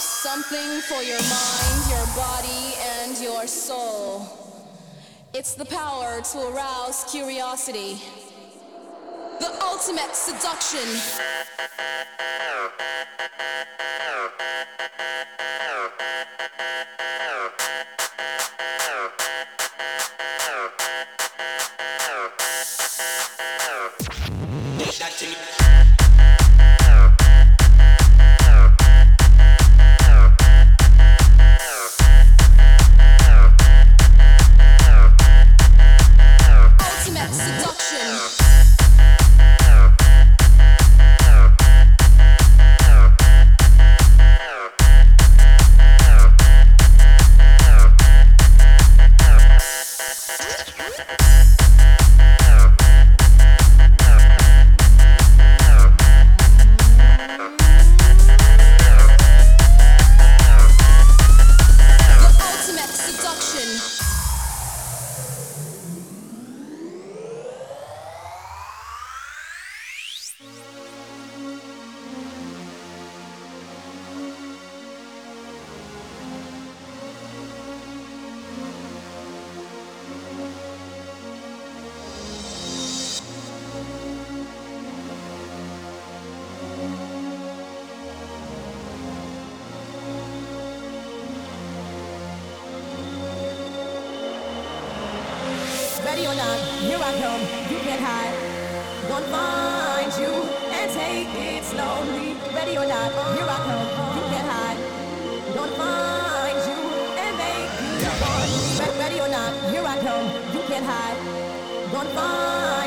Something for your mind, your body, and your soul. It's the power to arouse curiosity. The ultimate seduction. Or not, here I come. You can't hide. Gonna find you and take it slowly. Ready or not, here I come. You can't hide. Gonna find you and make you me. Ready or not, here I come. You can't hide. Gonna find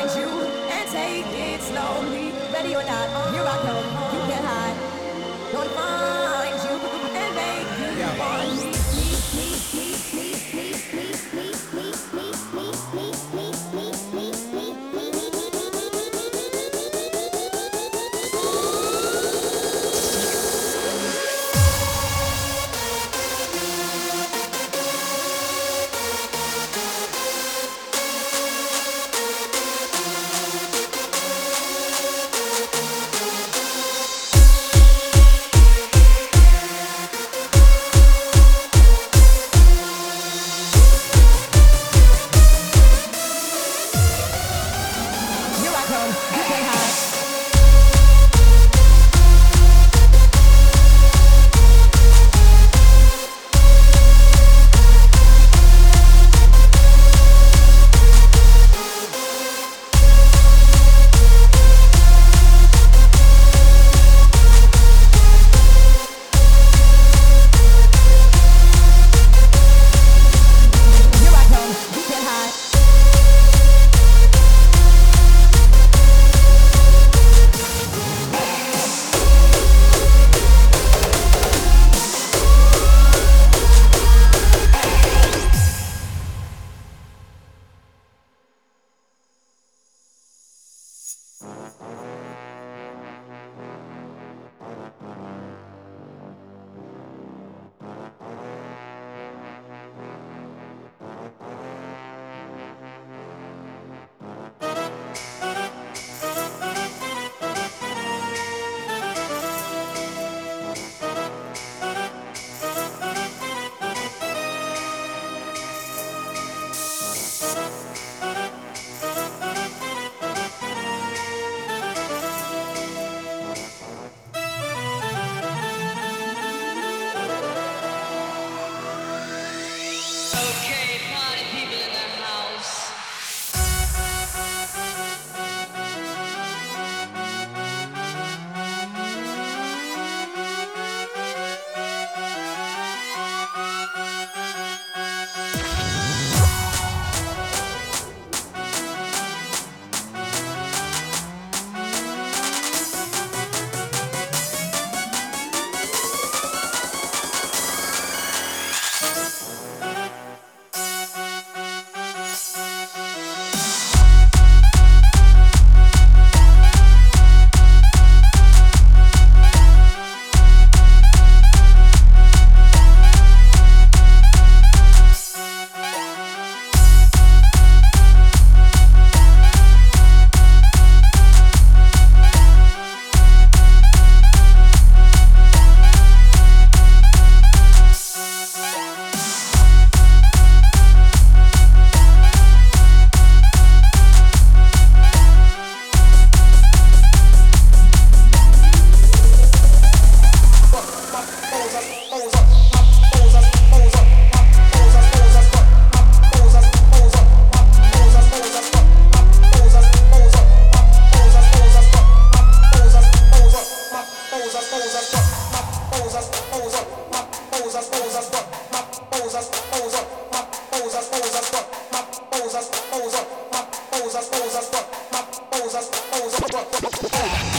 バカバカバカ。